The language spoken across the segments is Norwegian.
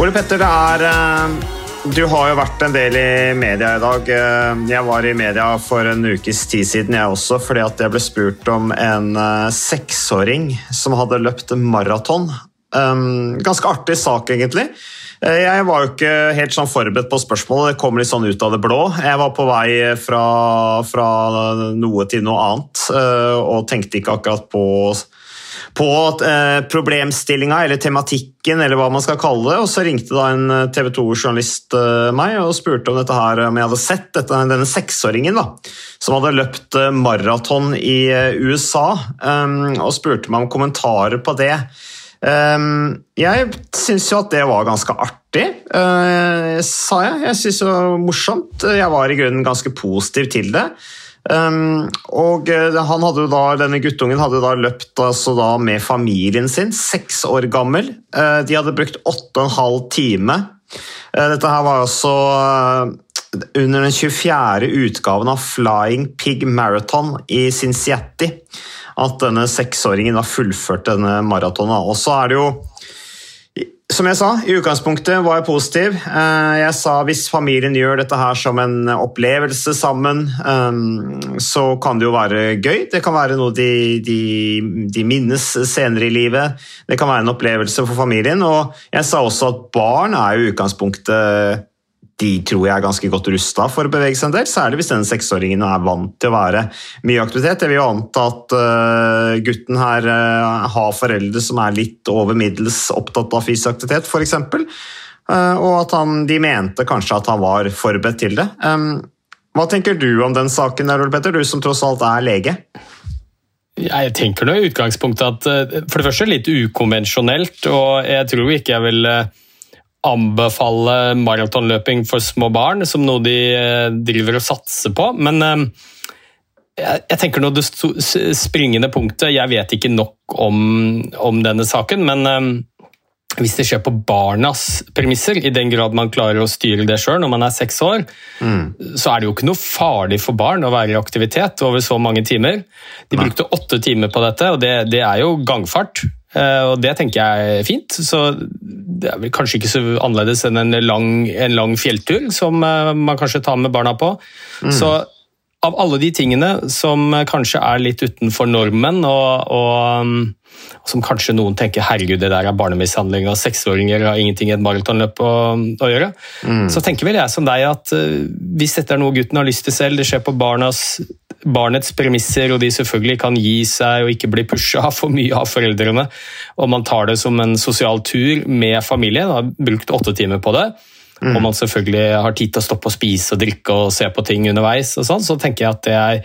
Ole Petter, det er eh, Du har jo vært en del i media i dag. Eh, Jeg var i media for en ukes tid siden, jeg også, fordi at jeg ble spurt om en eh, seksåring som hadde løpt maraton. Ganske artig sak, egentlig. Jeg var jo ikke helt sånn forberedt på spørsmålet, det kom litt sånn ut av det blå. Jeg var på vei fra, fra noe til noe annet, og tenkte ikke akkurat på på eh, problemstillinga eller tematikken, eller hva man skal kalle det. Og så ringte da en TV 2-journalist eh, meg og spurte om dette her, om jeg hadde sett dette, denne seksåringen da, som hadde løpt eh, maraton i eh, USA, um, og spurte meg om kommentarer på det. Um, jeg syns jo at det var ganske artig, uh, sa jeg. Jeg syns det var morsomt. Jeg var i grunnen ganske positiv til det. Um, og eh, han hadde jo da, denne guttungen hadde da løpt altså da med familien sin, seks år gammel. Uh, de hadde brukt åtte og en halv time. Uh, dette her var altså uh, under den 24. utgaven av Flying Pig Marathon i Cincinnati at denne seksåringen da fullførte denne maratonen. Og så er det jo som jeg sa, i utgangspunktet var jeg positiv. Eh, Jeg sa hvis familien gjør dette her som en opplevelse sammen, eh, så kan det jo være gøy. Det kan være noe de, de, de minnes senere i livet. Det kan være en opplevelse for familien. Og jeg sa også at barn er jo i utgangspunktet de tror jeg er ganske godt rusta for å bevege seg en del, særlig hvis denne seksåringen er vant til å være mye aktivitet. Jeg vil jo anta at uh, gutten her uh, har foreldre som er litt over middels opptatt av fysisk aktivitet, f.eks., uh, og at han, de mente kanskje at han var forberedt til det. Hva tenker du om den saken, der, Ole Petter, du som tross alt er lege? Jeg tenker nå i utgangspunktet at eh, for det første litt ukonvensjonelt, og jeg tror ikke jeg vil eh, anbefale maratonløping for små barn som noe de eh, driver og satser på. Men eh, jeg tenker nå det springende punktet Jeg vet ikke nok om, om denne saken, men eh, hvis det skjer på barnas premisser, i den grad man klarer å styre det sjøl når man er seks år, så er det jo ikke noe farlig for barn å være i aktivitet over så mange timer. De brukte åtte timer på dette, og det, det er jo gangfart. Eh, Og det tenker jeg er fint. Så det er vel kanskje ikke så annerledes enn en lang, en lang fjelltur som eh, man kanskje tar med barna på. Så av alle de tingene som kanskje er litt utenfor normen, og, og um, som kanskje noen tenker herregud, det der er barnemishandling, og seksåringer har ingenting i et maratonløp å, å gjøre, så tenker vel jeg som deg at eh, hvis dette er noe gutten har lyst til selv, det skjer på barnas, barnets premisser, og de selvfølgelig kan gi seg og ikke bli pusha for mye av foreldrene, og man tar det som en sosial tur med familien, har brukt åtte timer på det, og man selvfølgelig har tid til å stoppe og spise og drikke og se på ting underveis, og sånn, så tenker jeg at det er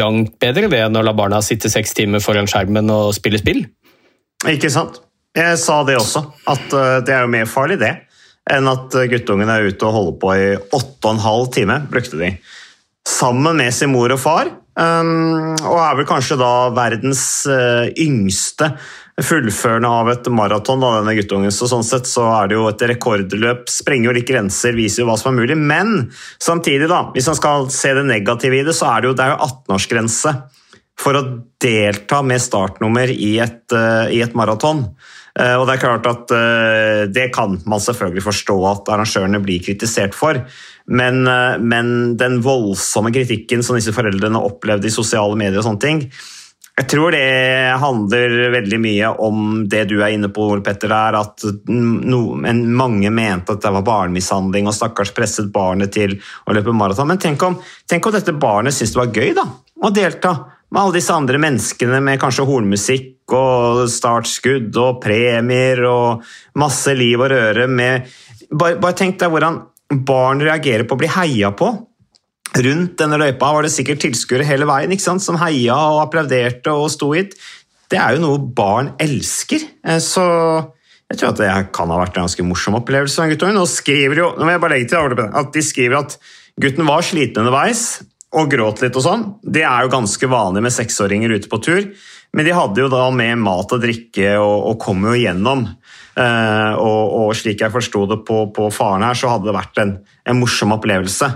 langt bedre det enn å la barna sitte seks timer foran skjermen og spille spill. Ikke sant? Jeg sa det også, at eh, det er jo mer farlig det, enn at eh, guttungen er ute og holder på i åtte og en halv time, brukte de. Sammen med sin mor og far, um, og er vel kanskje da verdens eh, yngste fullførende av et maraton, denne guttungen. Så sånn sett så er det jo et rekordløp, sprenger jo litt grenser, viser jo hva som er mulig. Men samtidig, da, hvis man skal se det negative i det, så er det jo, jo 18-årsgrense for å delta med startnummer i et, eh, i et maraton. Eh, Og det er klart at eh, det kan man selvfølgelig forstå at arrangørene blir kritisert for. Men, men den voldsomme kritikken som disse foreldrene opplevde i sosiale medier og sånne ting, jeg tror det handler veldig mye om det du er inne på, Petter, der, at no, mange mente at det var barnemishandling og stakkars presset barnet til å løpe maraton. Men tenk om, tenk om dette barnet syntes det var gøy da, å delta med alle disse andre menneskene med kanskje hornmusikk og startskudd og premier og masse liv og røre med Bare, bare tenk deg hvordan barn reagerer på å bli heia på rundt denne løypa var det sikkert tilskuere hele veien ikke sant? som heia og applauderte og sto hit. Det er jo noe barn elsker. Eh, så jeg tror at det kan ha vært en ganske morsom opplevelse. guttungen. Nå skriver jo, nå må jeg bare legge til at De skriver at gutten var sliten underveis og gråt litt og sånn. Det er jo ganske vanlig med seksåringer ute på tur. Men de hadde jo da med mat og drikke og, og kom jo igjennom. Uh, og, og, slik jeg forsto det på, på, faren her, så hadde det vært en, en morsom opplevelse.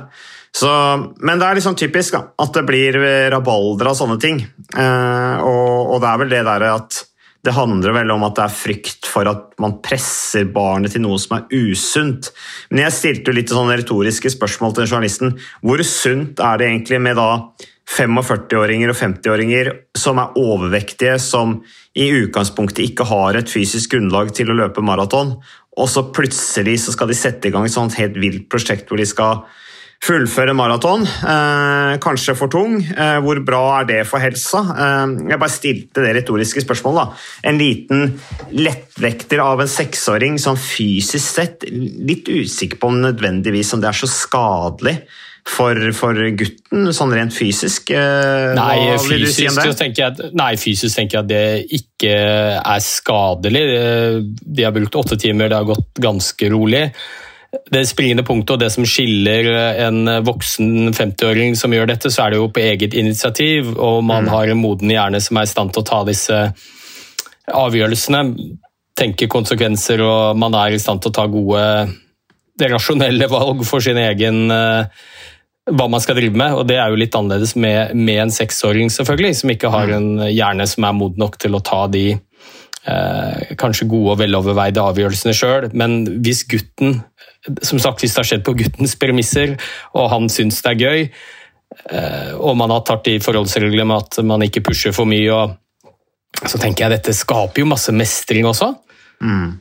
Så, men det er liksom typisk da, at det blir rabalder av sånne ting. Eh, og, og, det er vel det der at det handler vel om at det er frykt for at man presser barnet til noe som er usunt. Men jeg stilte jo litt sånne retoriske spørsmål til journalisten. Hvor sunt er det egentlig med da 45-åringer og 50-åringer som er overvektige, som i utgangspunktet ikke har et fysisk grunnlag til å løpe maraton, og så plutselig så skal de sette i gang et sånt helt vilt prosjekt hvor de skal fullføre maraton. Eh, kanskje for tung. Eh, hvor bra er det for helsa? Eh, jeg bare stilte det retoriske spørsmålet. Da. En liten lettvekter av en seksåring som fysisk sett Litt usikker på om nødvendigvis om det er så skadelig for, for gutten, sånn rent fysisk? Eh, nei fysisk, si tenker jeg, nei, fysisk tenker jeg at det ikke er skadelig. Eh, de har brukt åtte timer, det har gått ganske rolig det springende punktet og det som skiller en voksen 50-åring som gjør dette, så er det jo på eget initiativ, og man mm. har en moden hjerne som er i stand til å ta disse avgjørelsene. Tenke konsekvenser, og man er i stand til å ta gode, rasjonelle valg for sin egen eh, hva man skal drive med, og det er jo litt annerledes med, med en seksåring, selvfølgelig, som ikke har mm. en hjerne som er moden nok til å ta de eh, kanskje gode og veloverveide avgjørelsene sjøl. Men hvis gutten som sagt, hvis det har skjedd på guttens premisser, og han syns det er gøy, eh, og man har tatt de forholdsreglene med at man ikke pusher for mye, så tenker jeg dette skaper jo masse mestring også. Mm.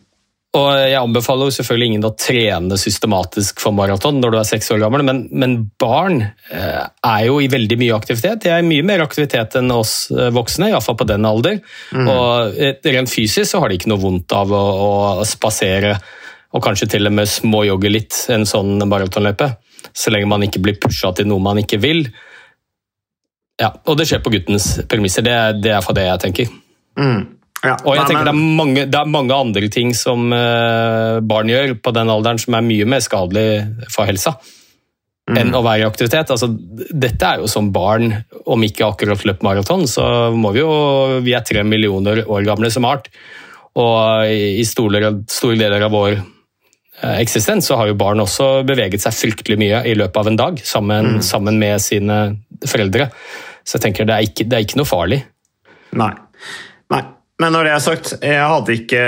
Og Jeg anbefaler jo selvfølgelig ingen å trene systematisk for maraton når du er seks år gammel, men, men, barn eh, er jo i veldig mye aktivitet. De er i mye mer aktivitet enn oss eh, voksne, iallfall på den alder. Mm. Og Rent fysisk så har de ikke noe vondt av å, å spasere og kanskje til og med småjogge litt en sånn maratonløype. Så lenge man ikke blir pusha til noe man ikke vil. Ja, Og det skjer på guttens premisser. Det, det er for det jeg tenker. Mm. Ja, og jeg tenker det er, mange, det er, mange, andre ting som uh, barn gjør på den alderen som er mye mer skadelig for helsa mm. enn å være i aktivitet. Altså, dette er jo som barn, om ikke akkurat løpt maraton, så må vi jo Vi er tre millioner år gamle som art. Og i store, store deler av vår Eh, eksistens, så har jo barn også beveget seg fryktelig mye i løpet av en dag sammen, mm. sammen med sine foreldre. Så jeg tenker det er ikke, det er ikke noe farlig. Nei. Men når det er sagt, jeg hadde, ikke,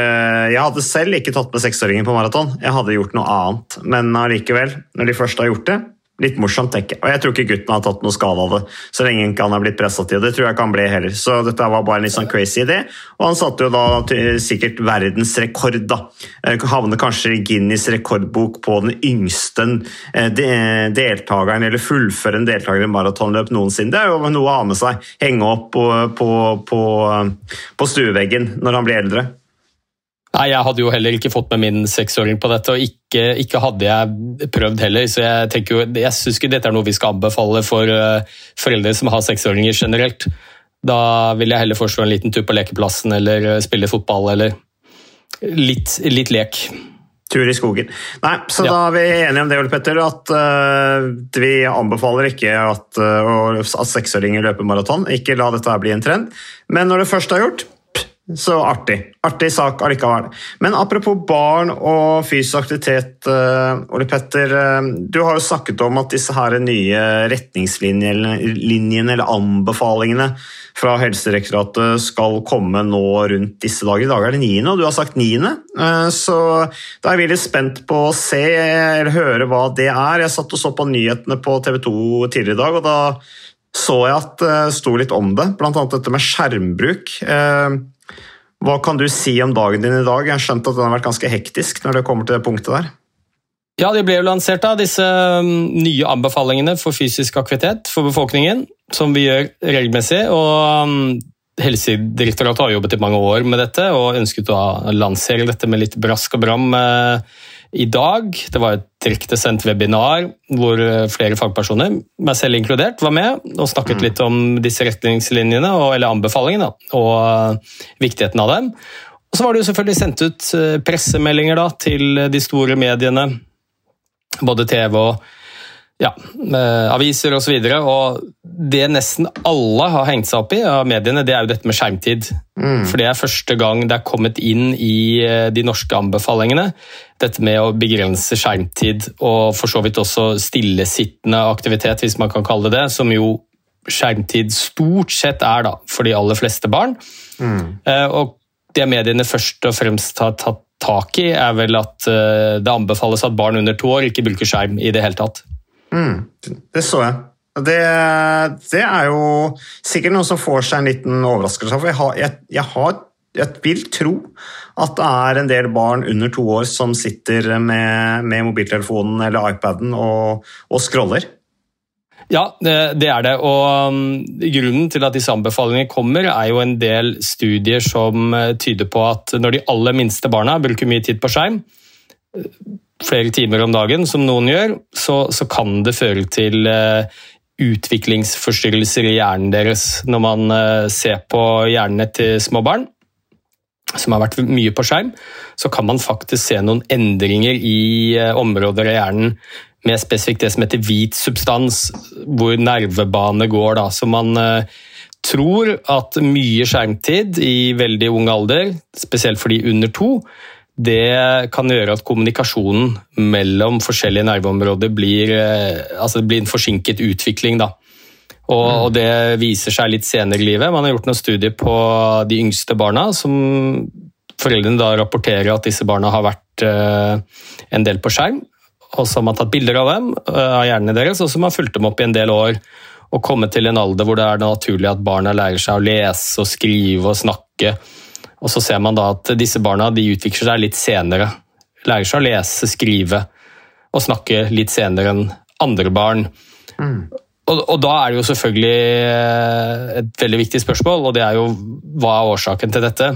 jeg hadde selv ikke tatt med seksåringen på maraton. Jeg hadde gjort noe annet. Men allikevel, når de først har gjort det, Litt morsomt, tenker jeg. Og jeg tror ikke gutten har tatt noe skade av det. Så lenge han har blitt pressa til det. Det tror jeg ikke han ble heller. Så dette var bare en litt sånn crazy idé. Og han satte jo da sikkert verdensrekord, da. Eh, havner kanskje i Guinness rekordbok på den yngste eh, deltakeren, eller fullfører en deltaker i maratonløp noensinne. Det er jo noe å ha med seg. Henge opp på, på, på, eh, på stueveggen når han blir eldre. Nei, Jeg hadde jo heller ikke fått med min seksåring på dette, og ikke, ikke, hadde jeg prøvd heller. Så jeg tenker jo, jeg syns ikke dette er noe vi skal anbefale for uh, foreldre som har seksåringer generelt. Da vil jeg heller foreslå en liten tur på lekeplassen eller uh, spille fotball eller litt, litt, lek. Tur i skogen. Nei, så ja. da er vi enige om det, Ole Petter, at uh, vi anbefaler ikke at, at seksåringer løper maraton. Ikke la dette bli en trend. Men når det først er gjort, Så artig. Artig sak allikevel. Men apropos barn og fysisk aktivitet, uh, Ole Petter. Uh, du har jo snakket om at disse her nye retningslinjene eller anbefalingene fra Helsedirektoratet skal komme nå rundt disse dager. I dag er det niende, og du har sagt 9., uh, så da er vi litt spent på å se eller høre hva det er. Jeg satt og så på nyhetene på TV 2 tidligere i dag, og da så jeg at det sto litt om det, bl.a. dette med skjermbruk. Hva kan du si om dagen din i dag? Jeg har skjønt at den har vært ganske hektisk når det kommer til det punktet der. Ja, De ble jo lansert, da, disse um, nye anbefalingene for fysisk aktivitet for befolkningen, som vi gjør regelmessig. og um, Helsedirektoratet har jobbet i mange år med dette og ønsket å lansere dette med litt brask og bram eh, i dag. Det var et direktesendt webinar hvor eh, flere fagpersoner, meg selv inkludert, var med og snakket mm. litt om disse retningslinjene, eller anbefalingene, og eh, viktigheten av dem. Og så var det jo selvfølgelig sendt ut eh, pressemeldinger da, til de store mediene, både TV og ja, aviser osv. Og, så og det nesten alle har hengt seg opp i av mediene, det er jo dette med skjermtid. Mm. For det er første gang det er kommet inn i eh, de norske anbefalingene. Dette med å begrense skjermtid og for så vidt også stillesittende aktivitet, hvis man kan kalle det det, som jo skjermtid stort sett er da, for de aller fleste barn. Mm. Eh, og det mediene først og fremst har tatt tak i, er vel at eh, det anbefales at barn under to år ikke bruker skjerm i det hele tatt. Mm, det så jeg. Det, det, er jo sikkert noe som får seg en liten overraskelse. For jeg, har, jeg, jeg, har, jeg, vil tro at det er en del barn under to år som sitter med, med mobiltelefonen eller iPaden og, og scroller. Ja, det, er det. Og um, Grunnen til at disse anbefalingene kommer, er jo en del studier som uh, tyder på at når de aller minste barna bruker mye tid på skjerm, flere timer om dagen, som noen gjør, så, så kan det føre til uh, utviklingsforstyrrelser i hjernen deres når man uh, ser på hjernene til små barn som har vært mye på skjerm, så kan man faktisk se noen endringer i uh, områder av hjernen med spesifikt det som heter hvit substans, hvor nervebane går. Da. Så man tror at mye skjermtid i veldig ung alder, spesielt for de under to, det kan gjøre at kommunikasjonen mellom forskjellige nerveområder blir, eh, altså blir en forsinket utvikling. Da. Og, mm. og, det viser seg litt senere i livet. Man har gjort noen studier på de yngste barna, som foreldrene da rapporterer at disse barna har vært uh, en del på skjerm. Og så har man tatt bilder av dem, uh, av hjernene deres, og så har man fulgt dem opp i en del år. Og kommet til en alder hvor det er naturlig at barna lærer seg å lese og skrive og snakke og så ser man da at disse barna de utvikler seg litt senere. Lærer seg å lese, skrive og snakke litt senere enn andre barn. Mm. Og, og, da er det jo selvfølgelig eh, et veldig viktig spørsmål, og det er jo hva er årsaken til dette?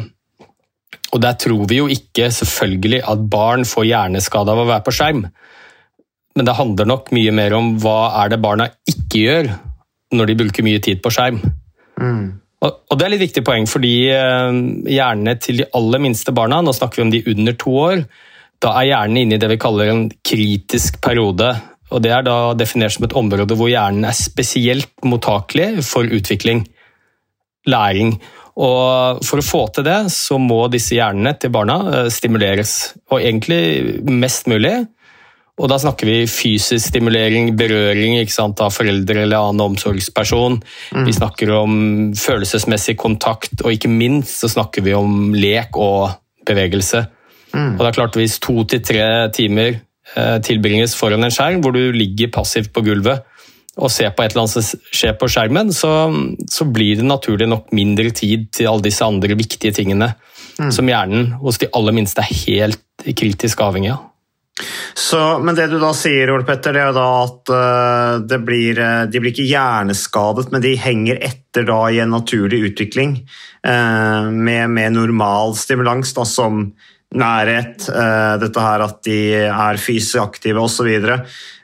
Og der tror vi jo ikke selvfølgelig at barn får hjerneskade av å være på skjerm. Men det handler nok mye mer om hva er det barna ikke gjør når de bruker mye tid på skjerm. Mm. Og Det er litt viktig poeng, fordi eh, hjernene til de aller minste barna, nå snakker vi om de under to år, da er hjernen inne i det vi kaller en kritisk periode. og Det er da definert som et område hvor hjernen er spesielt mottakelig for utvikling, læring. Og For å få til det, så må disse hjernene til barna eh, stimuleres. Og egentlig mest mulig og da snakker vi fysisk stimulering, berøring sant, av foreldre eller annen omsorgsperson. Mm. Vi snakker om følelsesmessig kontakt, og ikke minst så snakker vi om lek og bevegelse. Mm. Og det er klart Hvis to til tre timer eh, tilbringes foran en skjerm, hvor du ligger passivt på gulvet og ser på et eller annet som skjer på skjermen, så, så blir det naturlig nok mindre tid til alle disse andre viktige tingene mm. som hjernen hos de aller minste er helt kritisk avhengig av. Så, men det du da sier, Ole Petter, det er da at uh, blir, uh, de blir ikke hjerneskadet, men de henger etter da i en naturlig utvikling uh, med, med, normal stimulans, da, som nærhet, dette her at de er fysisk aktive osv.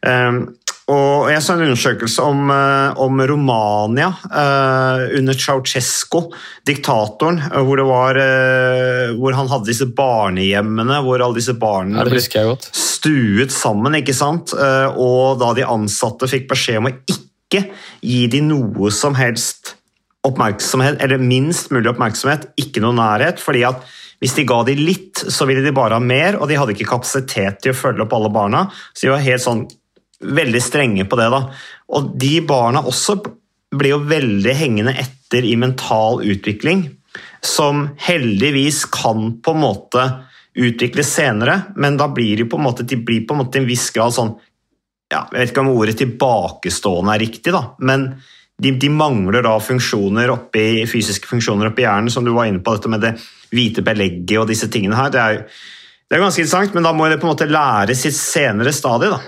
Uh, og jeg så en undersøkelse om, eh, om Romania eh, under Ceaucescu, diktatoren, eh, hvor, var, eh, hvor, han hadde disse barnehjemmene hvor alle disse barna ja, ble stuet sammen. ikke sant? Eh, og da de ansatte fikk beskjed om å ikke gi dem noe som helst oppmerksomhet, eller minst mulig oppmerksomhet, ikke noe nærhet. fordi at hvis de ga de litt, så ville de bare ha mer, og de hadde ikke kapasitet til å følge opp alle barna. Så de var helt sånn veldig strenge på det. da. Og de barna også blir jo veldig hengende etter i mental utvikling, som heldigvis kan på en måte utvikles senere, men da blir de på en måte, de blir på en måte en viss grad sånn ja, Jeg vet ikke om ordet tilbakestående er riktig, da, men de, de, mangler da funksjoner oppi, fysiske funksjoner oppi hjernen, som du var inne på, dette med det hvite belegget og disse tingene her. Det er, det er ganske interessant, men da må det på en måte læres i et senere stadie. da.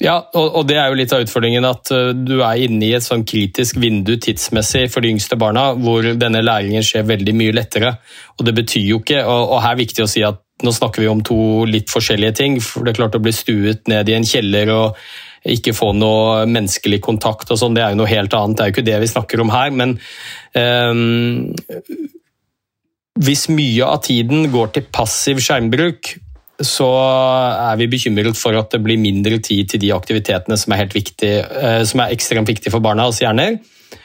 Ja, og, og, det er jo litt av utfordringen at uh, du er inne i et sånn kritisk vindu tidsmessig for de yngste barna, hvor denne læringen skjer veldig mye lettere. Og det betyr jo ikke, og, og her er det viktig å si at nå snakker vi om to litt forskjellige ting. for Det er klart å bli stuet ned i en kjeller og ikke få noe menneskelig kontakt og sånn, det er jo noe helt annet. Det er jo ikke det vi snakker om her. Men um, hvis mye av tiden går til passiv skjermbruk, så er vi bekymret for at det blir mindre tid til de aktivitetene som er, viktig, uh, som er ekstremt viktige for barna hos hjerner.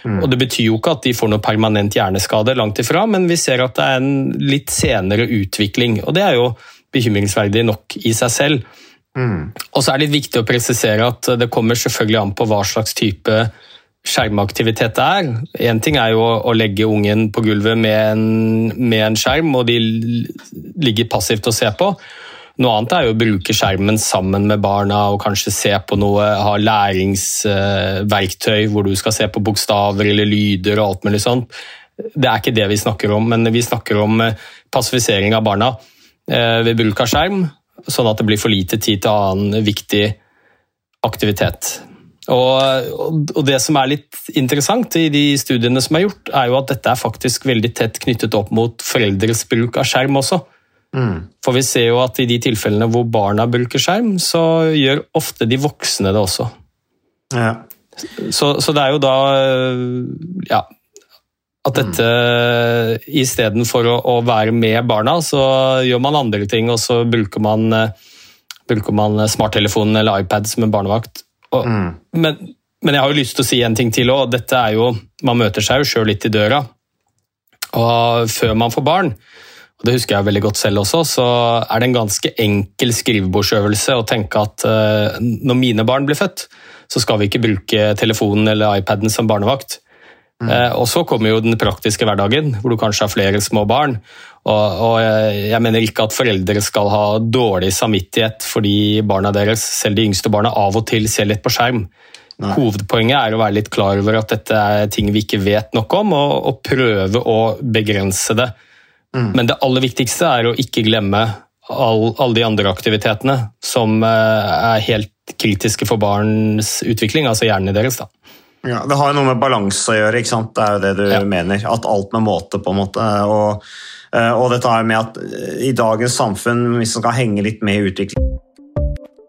Mm. Og Det betyr jo ikke at de får noe permanent hjerneskade, langt ifra, men vi ser at det er en litt senere utvikling. og Det er jo bekymringsverdig nok i seg selv. Mm. Og så er det litt viktig å presisere at det kommer selvfølgelig an på hva slags type skjermaktivitet det er. Én ting er jo å legge ungen på gulvet med en, med en, skjerm, og de ligger passivt og ser på. Noe annet er jo å bruke skjermen sammen med barna og kanskje se på noe, ha læringsverktøy hvor du skal se på bokstaver eller lyder og alt mulig sånt. Det er ikke det vi snakker om, men vi snakker om passifisering av barna eh, ved bruk av skjerm sånn at det blir for lite tid til annen viktig aktivitet. Og, og, Det som er litt interessant i de studiene som er gjort, er jo at dette er faktisk veldig tett knyttet opp mot foreldres bruk av skjerm også. Mm. For vi ser jo at i de tilfellene hvor barna bruker skjerm, så gjør ofte de voksne det også. Ja. Så, så, det er jo da ja, at dette mm. istedenfor å, å være med barna, så gjør man andre ting, og så bruker man, bruker man smarttelefonen eller iPad som en barnevakt. Og, mm. men, men, jeg har jo lyst til å si en ting til òg. Man møter seg jo sjøl litt i døra. Og før man får barn, det husker jeg veldig godt selv også, så er det en ganske enkel skrivebordsøvelse å tenke at uh, når mine barn blir født, så skal vi ikke bruke telefonen eller iPaden som barnevakt. Mm. Uh, og så kommer jo den praktiske hverdagen, hvor du kanskje har flere små barn. Og, og, jeg mener ikke at foreldre skal ha dårlig samvittighet fordi barna deres, selv de yngste barna, av og til ser litt på skjerm. Nei. Hovedpoenget er å være litt klar over at dette er ting vi ikke vet nok om, og, og prøve å begrense det. Mm. Men det aller viktigste er å ikke glemme alle all de andre aktivitetene som eh, er helt kritiske for barns utvikling, altså hjernen deres. da. Ja, Det har jo noe med balanse å gjøre, ikke sant? det er jo det du ja. mener. At alt med måte, på en måte. Og, eh, og dette er med at i dagens samfunn, hvis man skal henge litt med i utviklingen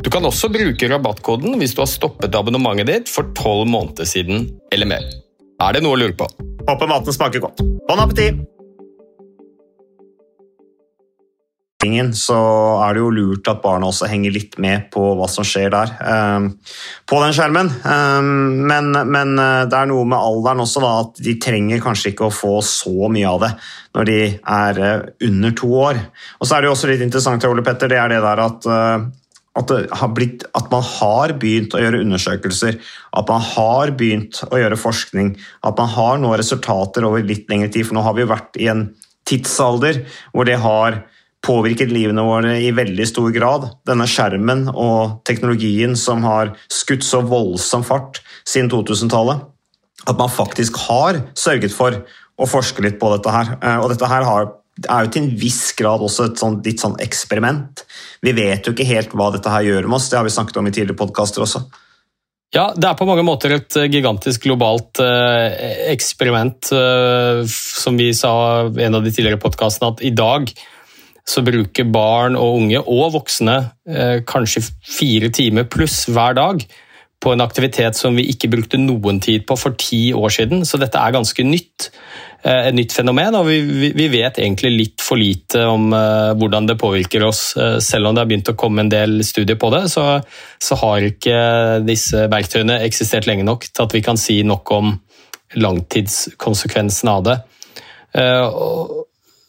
Du kan også bruke rabattkoden hvis du har stoppet abonnementet ditt for tolv måneder siden eller mer. Er det noe å lure på? Håper maten smaker godt. Bon appétit! så er det jo lurt at barna også henger litt med på hva som skjer der eh, på den skjermen. Eh, men, men eh, det er noe med alderen også, da, at de trenger kanskje ikke å få så mye av det når de er eh, under to år. Og så er det jo også litt interessant Ole Petter, det er det der at eh, at, blitt, at man har begynt å gjøre undersøkelser, at man har begynt å gjøre forskning, at man har nå resultater over litt lengre tid. For nå har vi jo vært i en tidsalder hvor det har påvirket livene våre i veldig stor grad. Denne skjermen og teknologien som har skutt så voldsom fart siden 2000-tallet. At man faktisk har sørget for å forske litt på dette her. Eh, Og dette her har er jo til en viss grad også et sånt, litt sånn eksperiment. Vi vet jo ikke helt hva dette her gjør med oss, det har vi snakket om i tidligere podkaster også. Ja, det er på mange måter et eh, gigantisk globalt eh, eksperiment. eh, som vi sa i en av de tidligere podkastene, at i dag så bruker barn og unge og voksne kanskje fire timer pluss hver dag på en aktivitet som vi ikke brukte noen tid på for ti år siden. Så dette er ganske nytt. Eh, Et nytt fenomen, og vi, vi- vet egentlig litt for lite om eh, hvordan det påvirker oss. Eh, Selv om det har begynt å komme en del studier på det, så, så har ikke disse verktøyene eksistert lenge nok til at vi kan si nok om langtidskonsekvensene av det.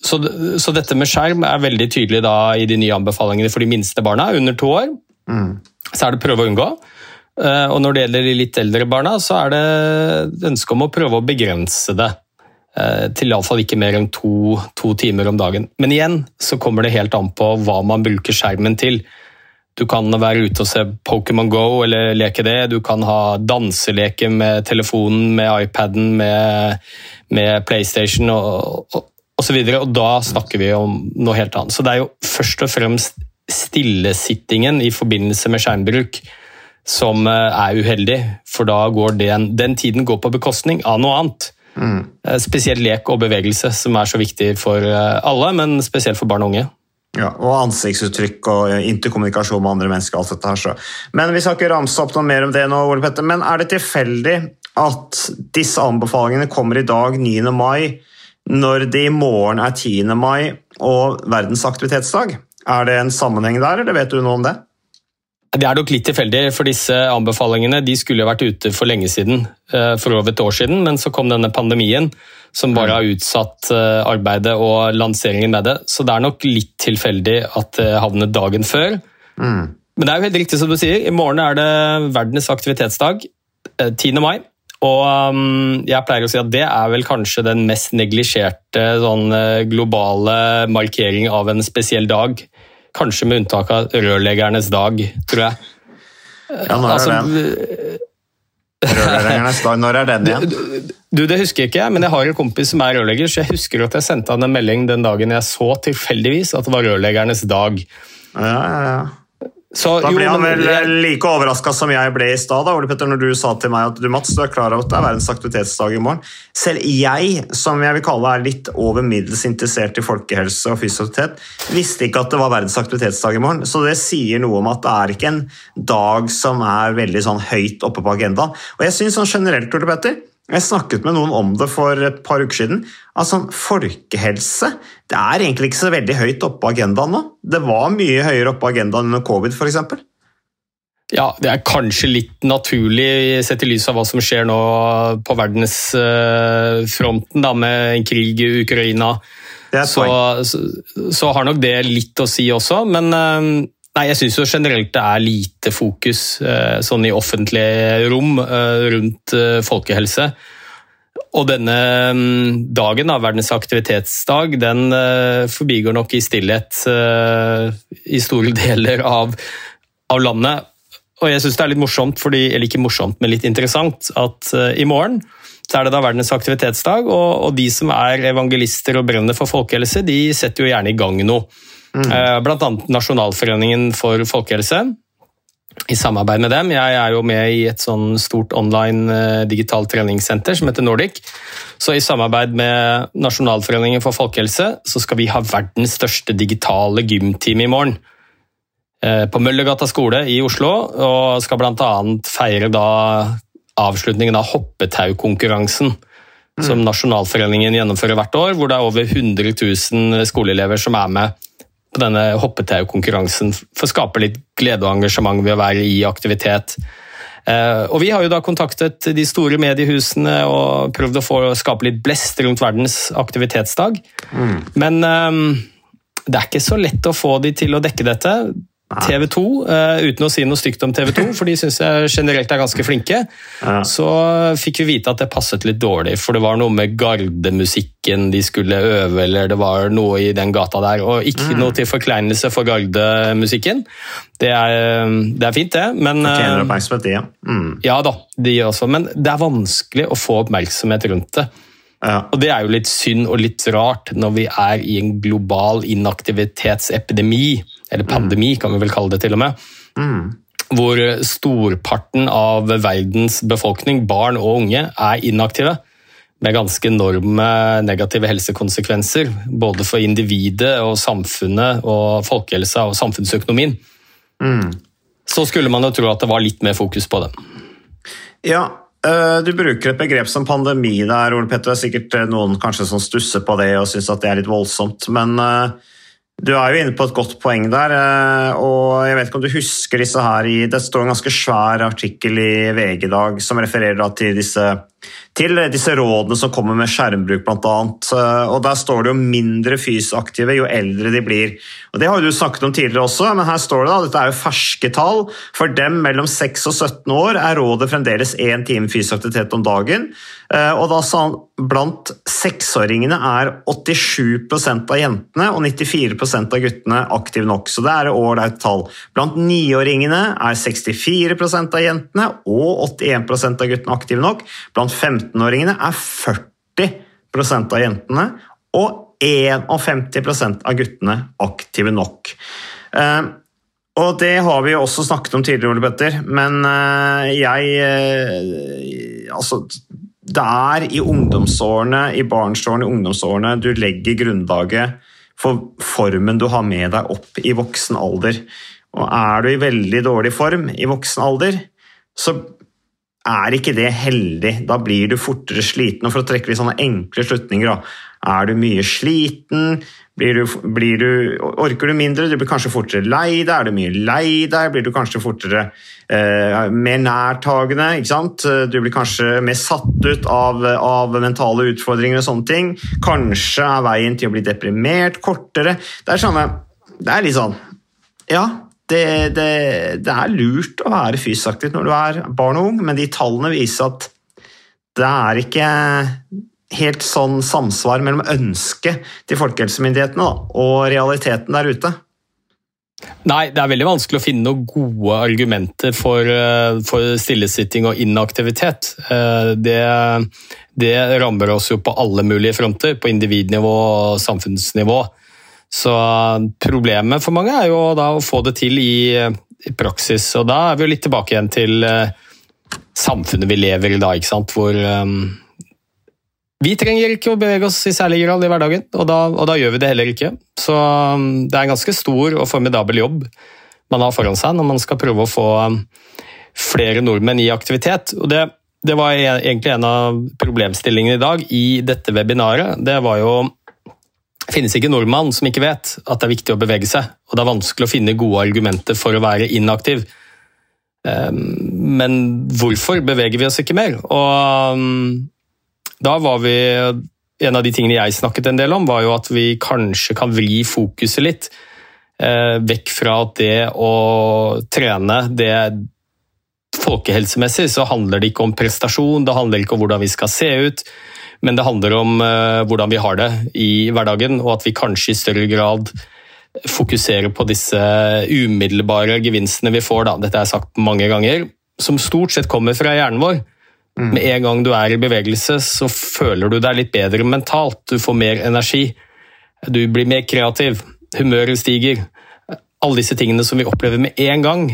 Så, så dette med skjerm er veldig tydelig da i de nye anbefalingene for de minste barna, under to år. Så er det prøve å unngå. Og når det gjelder de litt eldre barna, så er det ønske om å prøve å begrense det. Eh, Til iallfall ikke mer enn to, to timer om dagen. Men igjen så kommer det helt an på hva man bruker skjermen til. Du kan være ute og se Pokémon Go eller leke det. Du kan ha danseleke med telefonen, med iPaden, med, med PlayStation og, og, og så videre. Og da snakker vi om noe helt annet. Så det er jo først og fremst stillesittingen i forbindelse med skjermbruk som eh, er uheldig, for da går den, den tiden går på bekostning av noe annet. Eh, Spesielt lek og bevegelse, som er så viktig for eh, alle, men spesielt for barn og unge. Ja, og ansiktsuttrykk og interkommunikasjon med andre mennesker. alt dette her. Så. Men Vi skal ikke ramse opp noe mer om det nå, Ole Petter, men er det tilfeldig at disse anbefalingene kommer i dag, 9. mai, når det i morgen er 10. mai og verdens aktivitetsdag? Er det en sammenheng der, eller vet du noe om det? Det er nok litt tilfeldig, for disse anbefalingene de skulle vært ute for lenge siden, eh, for over et år siden, men så kom denne pandemien som bare har utsatt eh, arbeidet og lanseringen med det. Så det er nok litt tilfeldig at det havnet dagen før. Men det er jo helt riktig som du sier, i morgen er det verdens aktivitetsdag, eh, 10. mai. Og um, jeg pleier å si at det er vel kanskje den mest neglisjerte sånn, eh, globale markering av en spesiell dag. Kanskje med unntak av rørleggernes dag, tror jeg. Ja, når er den? Altså, det. Rørleggernes dag, når er den igjen? Du, Det husker jeg ikke, men jeg har en kompis som er rørlegger, så jeg husker at jeg sendte han en melding den dagen jeg så tilfeldigvis at det var rørleggernes dag. Ja, ja, ja. Så, Da jo, ble han vel vel like overraska som jeg ble i stad, da, Ole Petter, når du sa til meg at du Mats, du er klar over at det er verdens aktivitetsdag i morgen. Selv jeg, som jeg vil kalle er litt over middels interessert i folkehelse og fysisk visste ikke at det var verdens aktivitetsdag i morgen. Så det sier noe om at det er ikke en dag som er veldig sånn høyt oppe på agendaen. Og jeg synes sånn generelt, Ole Petter, jeg snakket med noen om det for et par uker siden. Altså, Folkehelse det er egentlig ikke så veldig høyt oppe på agendaen nå. Det var mye høyere oppe på agendaen under covid, f.eks. Ja, Det er kanskje litt naturlig sett i lys av hva som skjer nå på verdensfronten, da, med en krig i Ukraina. Det er Så, så, så har nok det litt å si også, men eh, nei, jeg syns jo generelt det er lite fokus eh, sånn i offentlige rom eh, rundt eh, folkehelse. Og denne mm, dagen, da, verdens aktivitetsdag, den forbigår nok i stillhet i store deler av, av landet. Og jeg syns det er litt morsomt, fordi, eller ikke morsomt, men litt interessant, at i morgen så er det da verdens aktivitetsdag, og, og de som er evangelister og brenner for folkehelse, de setter jo gjerne i gang noe. Eh, Blant annet Nasjonalforeningen for folkehelse. I samarbeid med dem. Jeg er jo med i et sånn stort online eh, digitalt treningssenter som heter Nordic. Så i samarbeid med Nasjonalforeningen for folkehelse så skal vi ha verdens største digitale gymteam i morgen eh, på Møllergata skole i Oslo, og skal bl.a. feire da avslutningen av hoppetaukonkurransen. Som Nasjonalforeningen gjennomfører hvert år, hvor det er over 100 000 skoleelever som er med på denne hoppetaukonkurransen for å skape litt glede og engasjement ved å være i aktivitet. Eh, Og Vi har jo da kontaktet de store mediehusene og prøvd å få skape litt blest rundt verdens aktivitetsdag. Men um, det er ikke så lett å få de til å dekke dette. TV 2, uten å si noe stygt om TV 2, for de syns jeg generelt er ganske flinke, så fikk vi vite at det passet litt dårlig, for det var noe med gardemusikken de skulle øve, eller det var noe i den gata der. Og ikke noe til forkleinelse for gardemusikken. Det er, det er fint, det, men Fortjener eh, oppmerksomhet, de, ja. Mm. Ja da, de også, men det er vanskelig å få oppmerksomhet rundt det. ja. Og det er jo litt synd og litt rart når vi er i en global inaktivitetsepidemi, eller pandemi kan vi vel kalle det til og med, hvor storparten av verdens befolkning, barn og unge, er inaktive. Med ganske enorme negative helsekonsekvenser, både for individet og samfunnet og folkehelsa og samfunnsøkonomien. Så skulle man jo tro at det var litt mer fokus på det. Ja, øh, du bruker et begrep som pandemi der, Ole Petter. Det er sikkert øh, noen kanskje som stusser på det og syns at det er litt voldsomt. Men øh, du er jo inne på et godt poeng der. øh, Og jeg vet ikke om du husker disse her i Det står en ganske svær artikkel i VG i dag som refererer til disse til disse rådene som kommer med skjermbruk bl.a. Og der står det jo mindre fysaktive jo eldre de blir. Og Det har jo du snakket om tidligere også, men her står det da, dette er jo ferske tall. For dem mellom 6 og 17 år er rådet fremdeles én time fysisk aktivitet om dagen. Eh, Og da blant seksåringene er 87% av jentene og 94% av guttene aktive nok. Så det er et ålreit tall. Blant niåringene er 64% av jentene og 81% av guttene aktive nok. Blant 15-åringene er 40% av jentene og 51% av guttene aktive nok. Eh, og det har vi jo også snakket om tidligere, Ole Petter, men eh, jeg eh, Altså, det er i ungdomsårene, i barnsårene, i ungdomsårene, du legger grunnlaget for formen du har med deg opp i voksen alder. Og er du i veldig dårlig form i voksen alder, så er ikke det heldig. Da blir du fortere sliten. Og for å trekke litt sånne enkle slutninger, da. Er du mye sliten? Blir du, blir du, orker du mindre? Du blir kanskje fortere lei deg. Er du mye lei deg? Blir du kanskje fortere eh, mer nærtagende? Ikke sant? Du blir kanskje mer satt ut av, av mentale utfordringer og sånne ting. Kanskje er veien til å bli deprimert kortere. Det er, samme, det er litt sånn Ja, det, det, det er lurt å være fysisk aktiv når du er barn og ung, men de tallene viser at det er ikke helt sånn samsvar mellom ønsket til folkehelsemyndighetene og realiteten der ute. Nei, det er veldig vanskelig å finne noen gode argumenter for, eh, for stillesitting og inaktivitet. Eh, det, det, rammer oss jo på alle mulige fronter, på individnivå og samfunnsnivå. Så problemet for mange er jo da å få det til i, i praksis, og da er vi jo litt tilbake igjen til eh, samfunnet vi lever i da, ikke sant? hvor um, vi trenger ikke å bevege oss i særlig grad i hverdagen, og da, og da, gjør vi det heller ikke. Så um, det er en ganske stor og formidabel jobb man har foran seg når man skal prøve å få um, flere nordmenn i aktivitet. Og det, det var egentlig en av problemstillingene i dag i dette webinaret. Det var jo det finnes ikke nordmann som ikke vet at det er viktig å bevege seg, og det er vanskelig å finne gode argumenter for å være inaktiv. Um, men hvorfor beveger vi oss ikke mer? Og da var vi En av de tingene jeg snakket en del om, var jo at vi kanskje kan vri fokuset litt. Eh, vekk fra at det å trene det Folkehelsemessig så handler det ikke om prestasjon, det handler ikke om hvordan vi skal se ut, men det handler om eh, hvordan vi har det i hverdagen, og at vi kanskje i større grad fokuserer på disse umiddelbare gevinstene vi får. Da. Dette er sagt mange ganger, som stort sett kommer fra hjernen vår. Mm. Med en gang du er i bevegelse, så føler du deg litt bedre mentalt. Du får mer energi. Du blir mer kreativ. Humøret stiger. Alle disse tingene som vi opplever med en gang,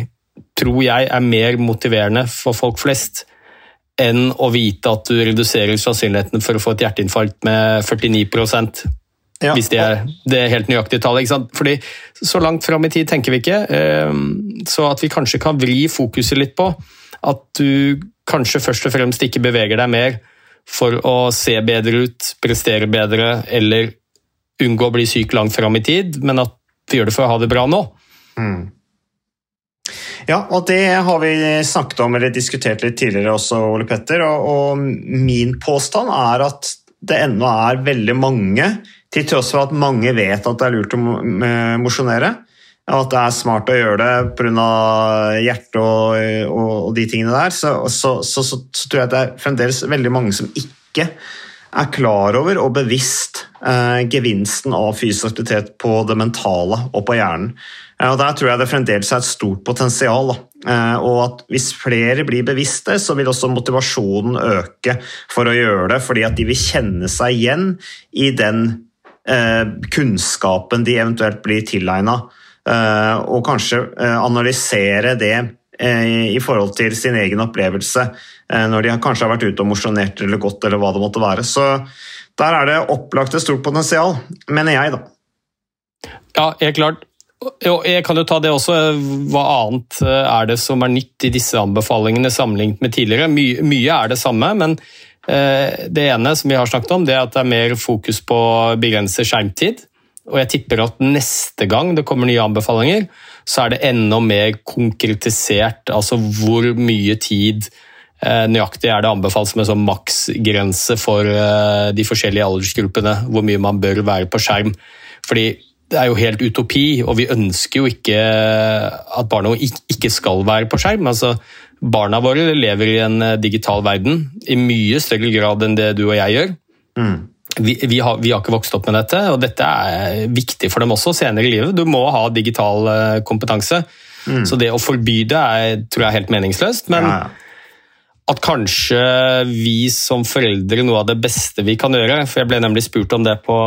tror jeg er mer motiverende for folk flest enn å vite at du reduserer sannsynligheten for å få et hjerteinfarkt med 49 ja. Hvis det er det helt nøyaktige tallet. Fordi Så langt fram i tid tenker vi ikke. Ehm, så at vi kanskje kan vri fokuset litt på at du kanskje først og fremst ikke beveger deg mer for å se bedre ut, prestere bedre eller unngå å bli syk langt fram i tid, men at vi gjør det for å ha det bra nå. Mm. Ja, og det har vi snakket om eller diskutert litt tidligere også, Ole Petter. Og, og min påstand er at det ennå er veldig mange, til tross for at mange vet at det er lurt å mosjonere, at det er smart å gjøre det pga. hjertet og, og, og, de tingene der, så, så, så, så, tror jeg at det er fremdeles veldig mange som ikke er klar over og bevisst eh, gevinsten av fysisk aktivitet på det mentale og på hjernen. Eh, og Der tror jeg det fremdeles er et stort potensial. Eh, og at Hvis flere blir bevisste, så vil også motivasjonen øke for å gjøre det, fordi at de vil kjenne seg igjen i den eh, kunnskapen de eventuelt blir tilegna. Og kanskje analysere det i forhold til sin egen opplevelse når de kanskje har vært ute og mosjonert eller gått, eller hva det måtte være. Så der er det opplagt et stort potensial, mener jeg, da. Ja, helt klart. Jeg kan jo ta det også. Hva annet er det som er nytt i disse anbefalingene sammenlignet med tidligere? Mye, mye er det samme, men det ene som vi har snakket om, det er at det er mer fokus på å begrense skjermtid. Og jeg tipper at neste gang det kommer nye anbefalinger, så er det enda mer konkretisert. Altså hvor mye tid eh, nøyaktig er det anbefalt som en sånn maksgrense for eh, de forskjellige aldersgruppene. Hvor mye man bør være på skjerm. Fordi det er jo helt utopi, og vi ønsker jo ikke at barna ikke skal være på skjerm. Altså, barna våre lever i en eh, digital verden i mye større grad enn det du og jeg gjør. Mm vi, vi, har, vi, har, ikke vokst opp med dette, og dette er viktig for dem også senere i livet. Du må ha digital eh, kompetanse. Mm. Så det å forby det er, tror jeg er helt meningsløst. Men ja, ja. at kanskje vi som foreldre noe av det beste vi kan gjøre For jeg ble nemlig spurt om det på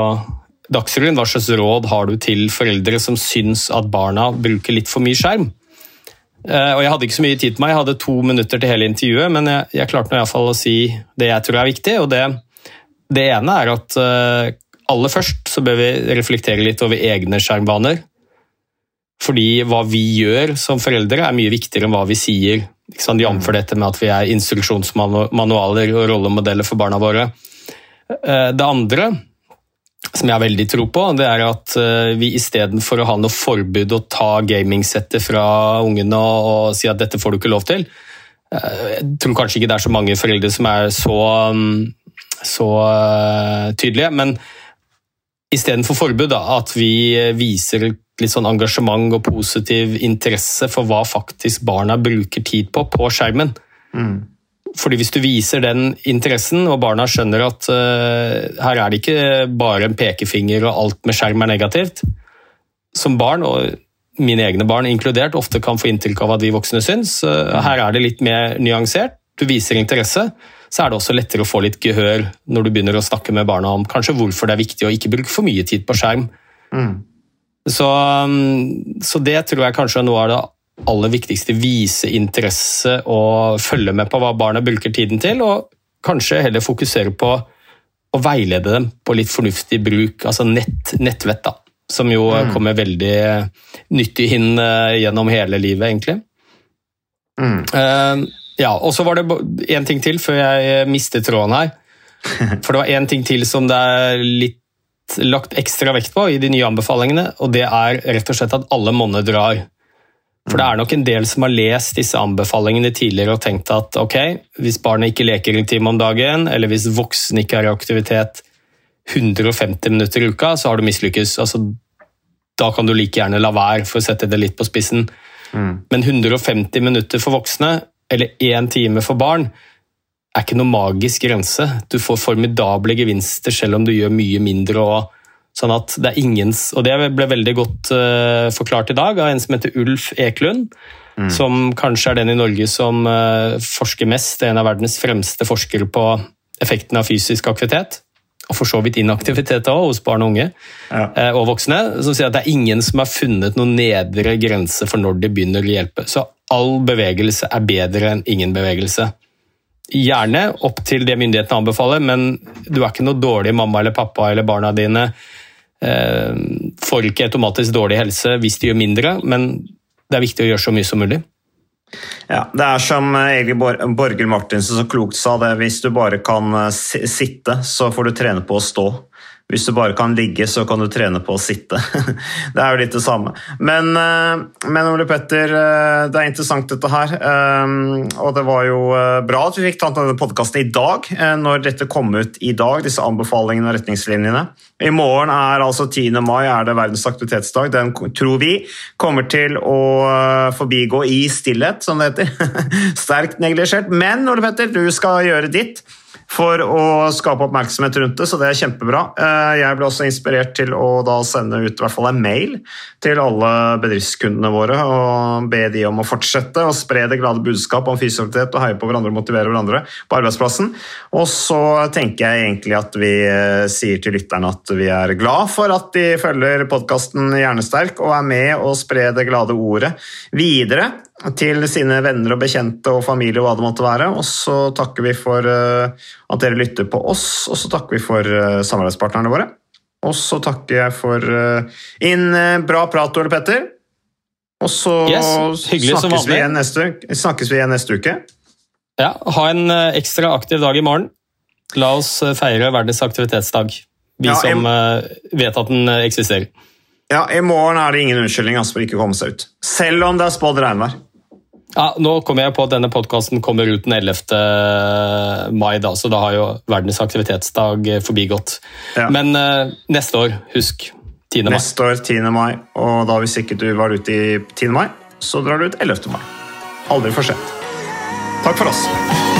Dagsrevyen. Hva slags råd har du til foreldre som syns at barna bruker litt for mye skjerm? Uh, og Jeg hadde ikke så mye tid til meg, jeg hadde to minutter til hele intervjuet, men jeg, jeg klarte i hvert fall å si det jeg tror er viktig. og det det ene er at eh, aller først så bør vi reflektere litt over egne skjermvaner. Fordi hva vi gjør som foreldre er mye viktigere enn hva vi sier. Jf. dette med at vi er instruksjonsmanualer og rollemodeller for barna våre. Eh, det andre som jeg har veldig tro på, det er at eh, vi istedenfor å ha noe forbud og ta gamingsettet fra ungene og si at dette får du ikke lov til Jeg tror kanskje ikke det er så mange foreldre som er så mm, så uh, tydelige. Men istedenfor forbud, da, at vi viser litt sånn engasjement og positiv interesse for hva faktisk barna bruker tid på på skjermen. Mm. Fordi Hvis du viser den interessen, og barna skjønner at uh, her er det ikke bare en pekefinger og alt med skjerm er negativt Som barn, og mine egne barn inkludert, ofte kan få inntrykk av at vi voksne syns. uh, her er det litt mer nyansert. Du viser interesse, så er det også lettere å få litt gehør når du begynner å snakke med barna om kanskje hvorfor det er viktig å ikke bruke for mye tid på skjerm. Mm. Så, um, så, det tror jeg kanskje er noe av det aller viktigste. Vise interesse og følge med på hva barna bruker tiden til, og kanskje heller fokusere på å veilede dem på litt fornuftig bruk, altså nett, nettvett, da. Som jo mm. kommer veldig nyttig inn uh, gjennom hele livet, egentlig. Mm. Uh, ja, og så var det én ting til før jeg mistet tråden her. For det var én ting til som det er litt lagt ekstra vekt på i de nye anbefalingene, og det er rett og slett at alle monner drar. For det er nok en del som har lest disse anbefalingene tidligere og tenkt at ok, hvis barnet ikke leker en time om dagen, eller hvis voksne ikke er i aktivitet 150 minutter i uka, så har du mislykkes. Altså, da kan du like gjerne la være, for å sette det litt på spissen. Mm. Men 150 minutter for voksne, eller én time for barn, er ikke noe magisk grense. Du får formidable gevinster selv om du gjør mye mindre. og Sånn at det er ingens, og det ble veldig godt uh, forklart i dag av en som heter Ulf Eklund. Mm. Som kanskje er den i Norge som uh, forsker mest, en av verdens fremste forskere på effekten av fysisk aktivitet. Og for så vidt inaktivitet også, hos barn og unge ja. uh, og voksne. Som sier at det er ingen som har funnet noen nedre grense for når de begynner å hjelpe. Så all bevegelse er bedre enn ingen bevegelse. Gjerne opp til det myndighetene anbefaler, men du er ikke noe dårlig mamma eller pappa eller barna dine får ikke automatisk dårlig helse hvis de gjør mindre, men det er viktig å gjøre så mye som mulig. Ja, Det er som Egil Borghild Martinsen så klokt sa det, hvis du bare kan eh, sitte, så får du trene på å stå. Hvis du bare kan ligge, så kan du trene på å sitte. det er jo litt det samme. Men, eh, men, Ole Petter, eh, det er interessant dette her. Eh, og det var jo bra at vi fikk tatt denne podkasten i dag, når dette kom ut i dag, disse anbefalingene og retningslinjene. I morgen er altså 10. mai er det verdens aktivitetsdag. Den tror vi kommer til å forbigå i stillhet, som det heter. Sterkt neglisjert. Men Ole Petter, du skal gjøre ditt for å skape oppmerksomhet rundt det, så det er kjempebra. Eh, jeg ble også inspirert til å da sende ut i hvert fall en mail til alle bedriftskundene våre og be de om å fortsette å spre det glade budskap om fysioaktivitet og heie på hverandre og motivere hverandre på arbeidsplassen. Og så tenker jeg egentlig at vi eh, sier til lytterne at vi er glad for at de følger podkasten Hjernesterk og er med og sprer det glade ordet videre til sine venner og bekjente og familie og hva det måtte være. Og så takker vi for eh, at dere lytter på oss, og så takker vi for eh, samarbeidspartnerne våre. Og så takker jeg for uh, inn bra prat, Ole Petter. Og så yes, snakkes, vi neste, snakkes vi igjen neste uke. Ja, ha en ekstra aktiv dag i morgen. La oss feire verdens aktivitetsdag. Vi ja, som vet at den eksisterer. Ja, I morgen er det ingen unnskyldning altså, for ikke å komme seg ut. Selv om det er spådd regnvær. Ja, nå kommer jeg på at denne podkasten kommer ut den 11. mai, da, så da har jo verdens aktivitetsdag forbigått. Ja. Men uh, neste år, husk 10. mai. Neste år 10. mai, og da hvis ikke du var ute i 10. mai, så drar du ut 11. mai. Aldri for sent. Takk for oss.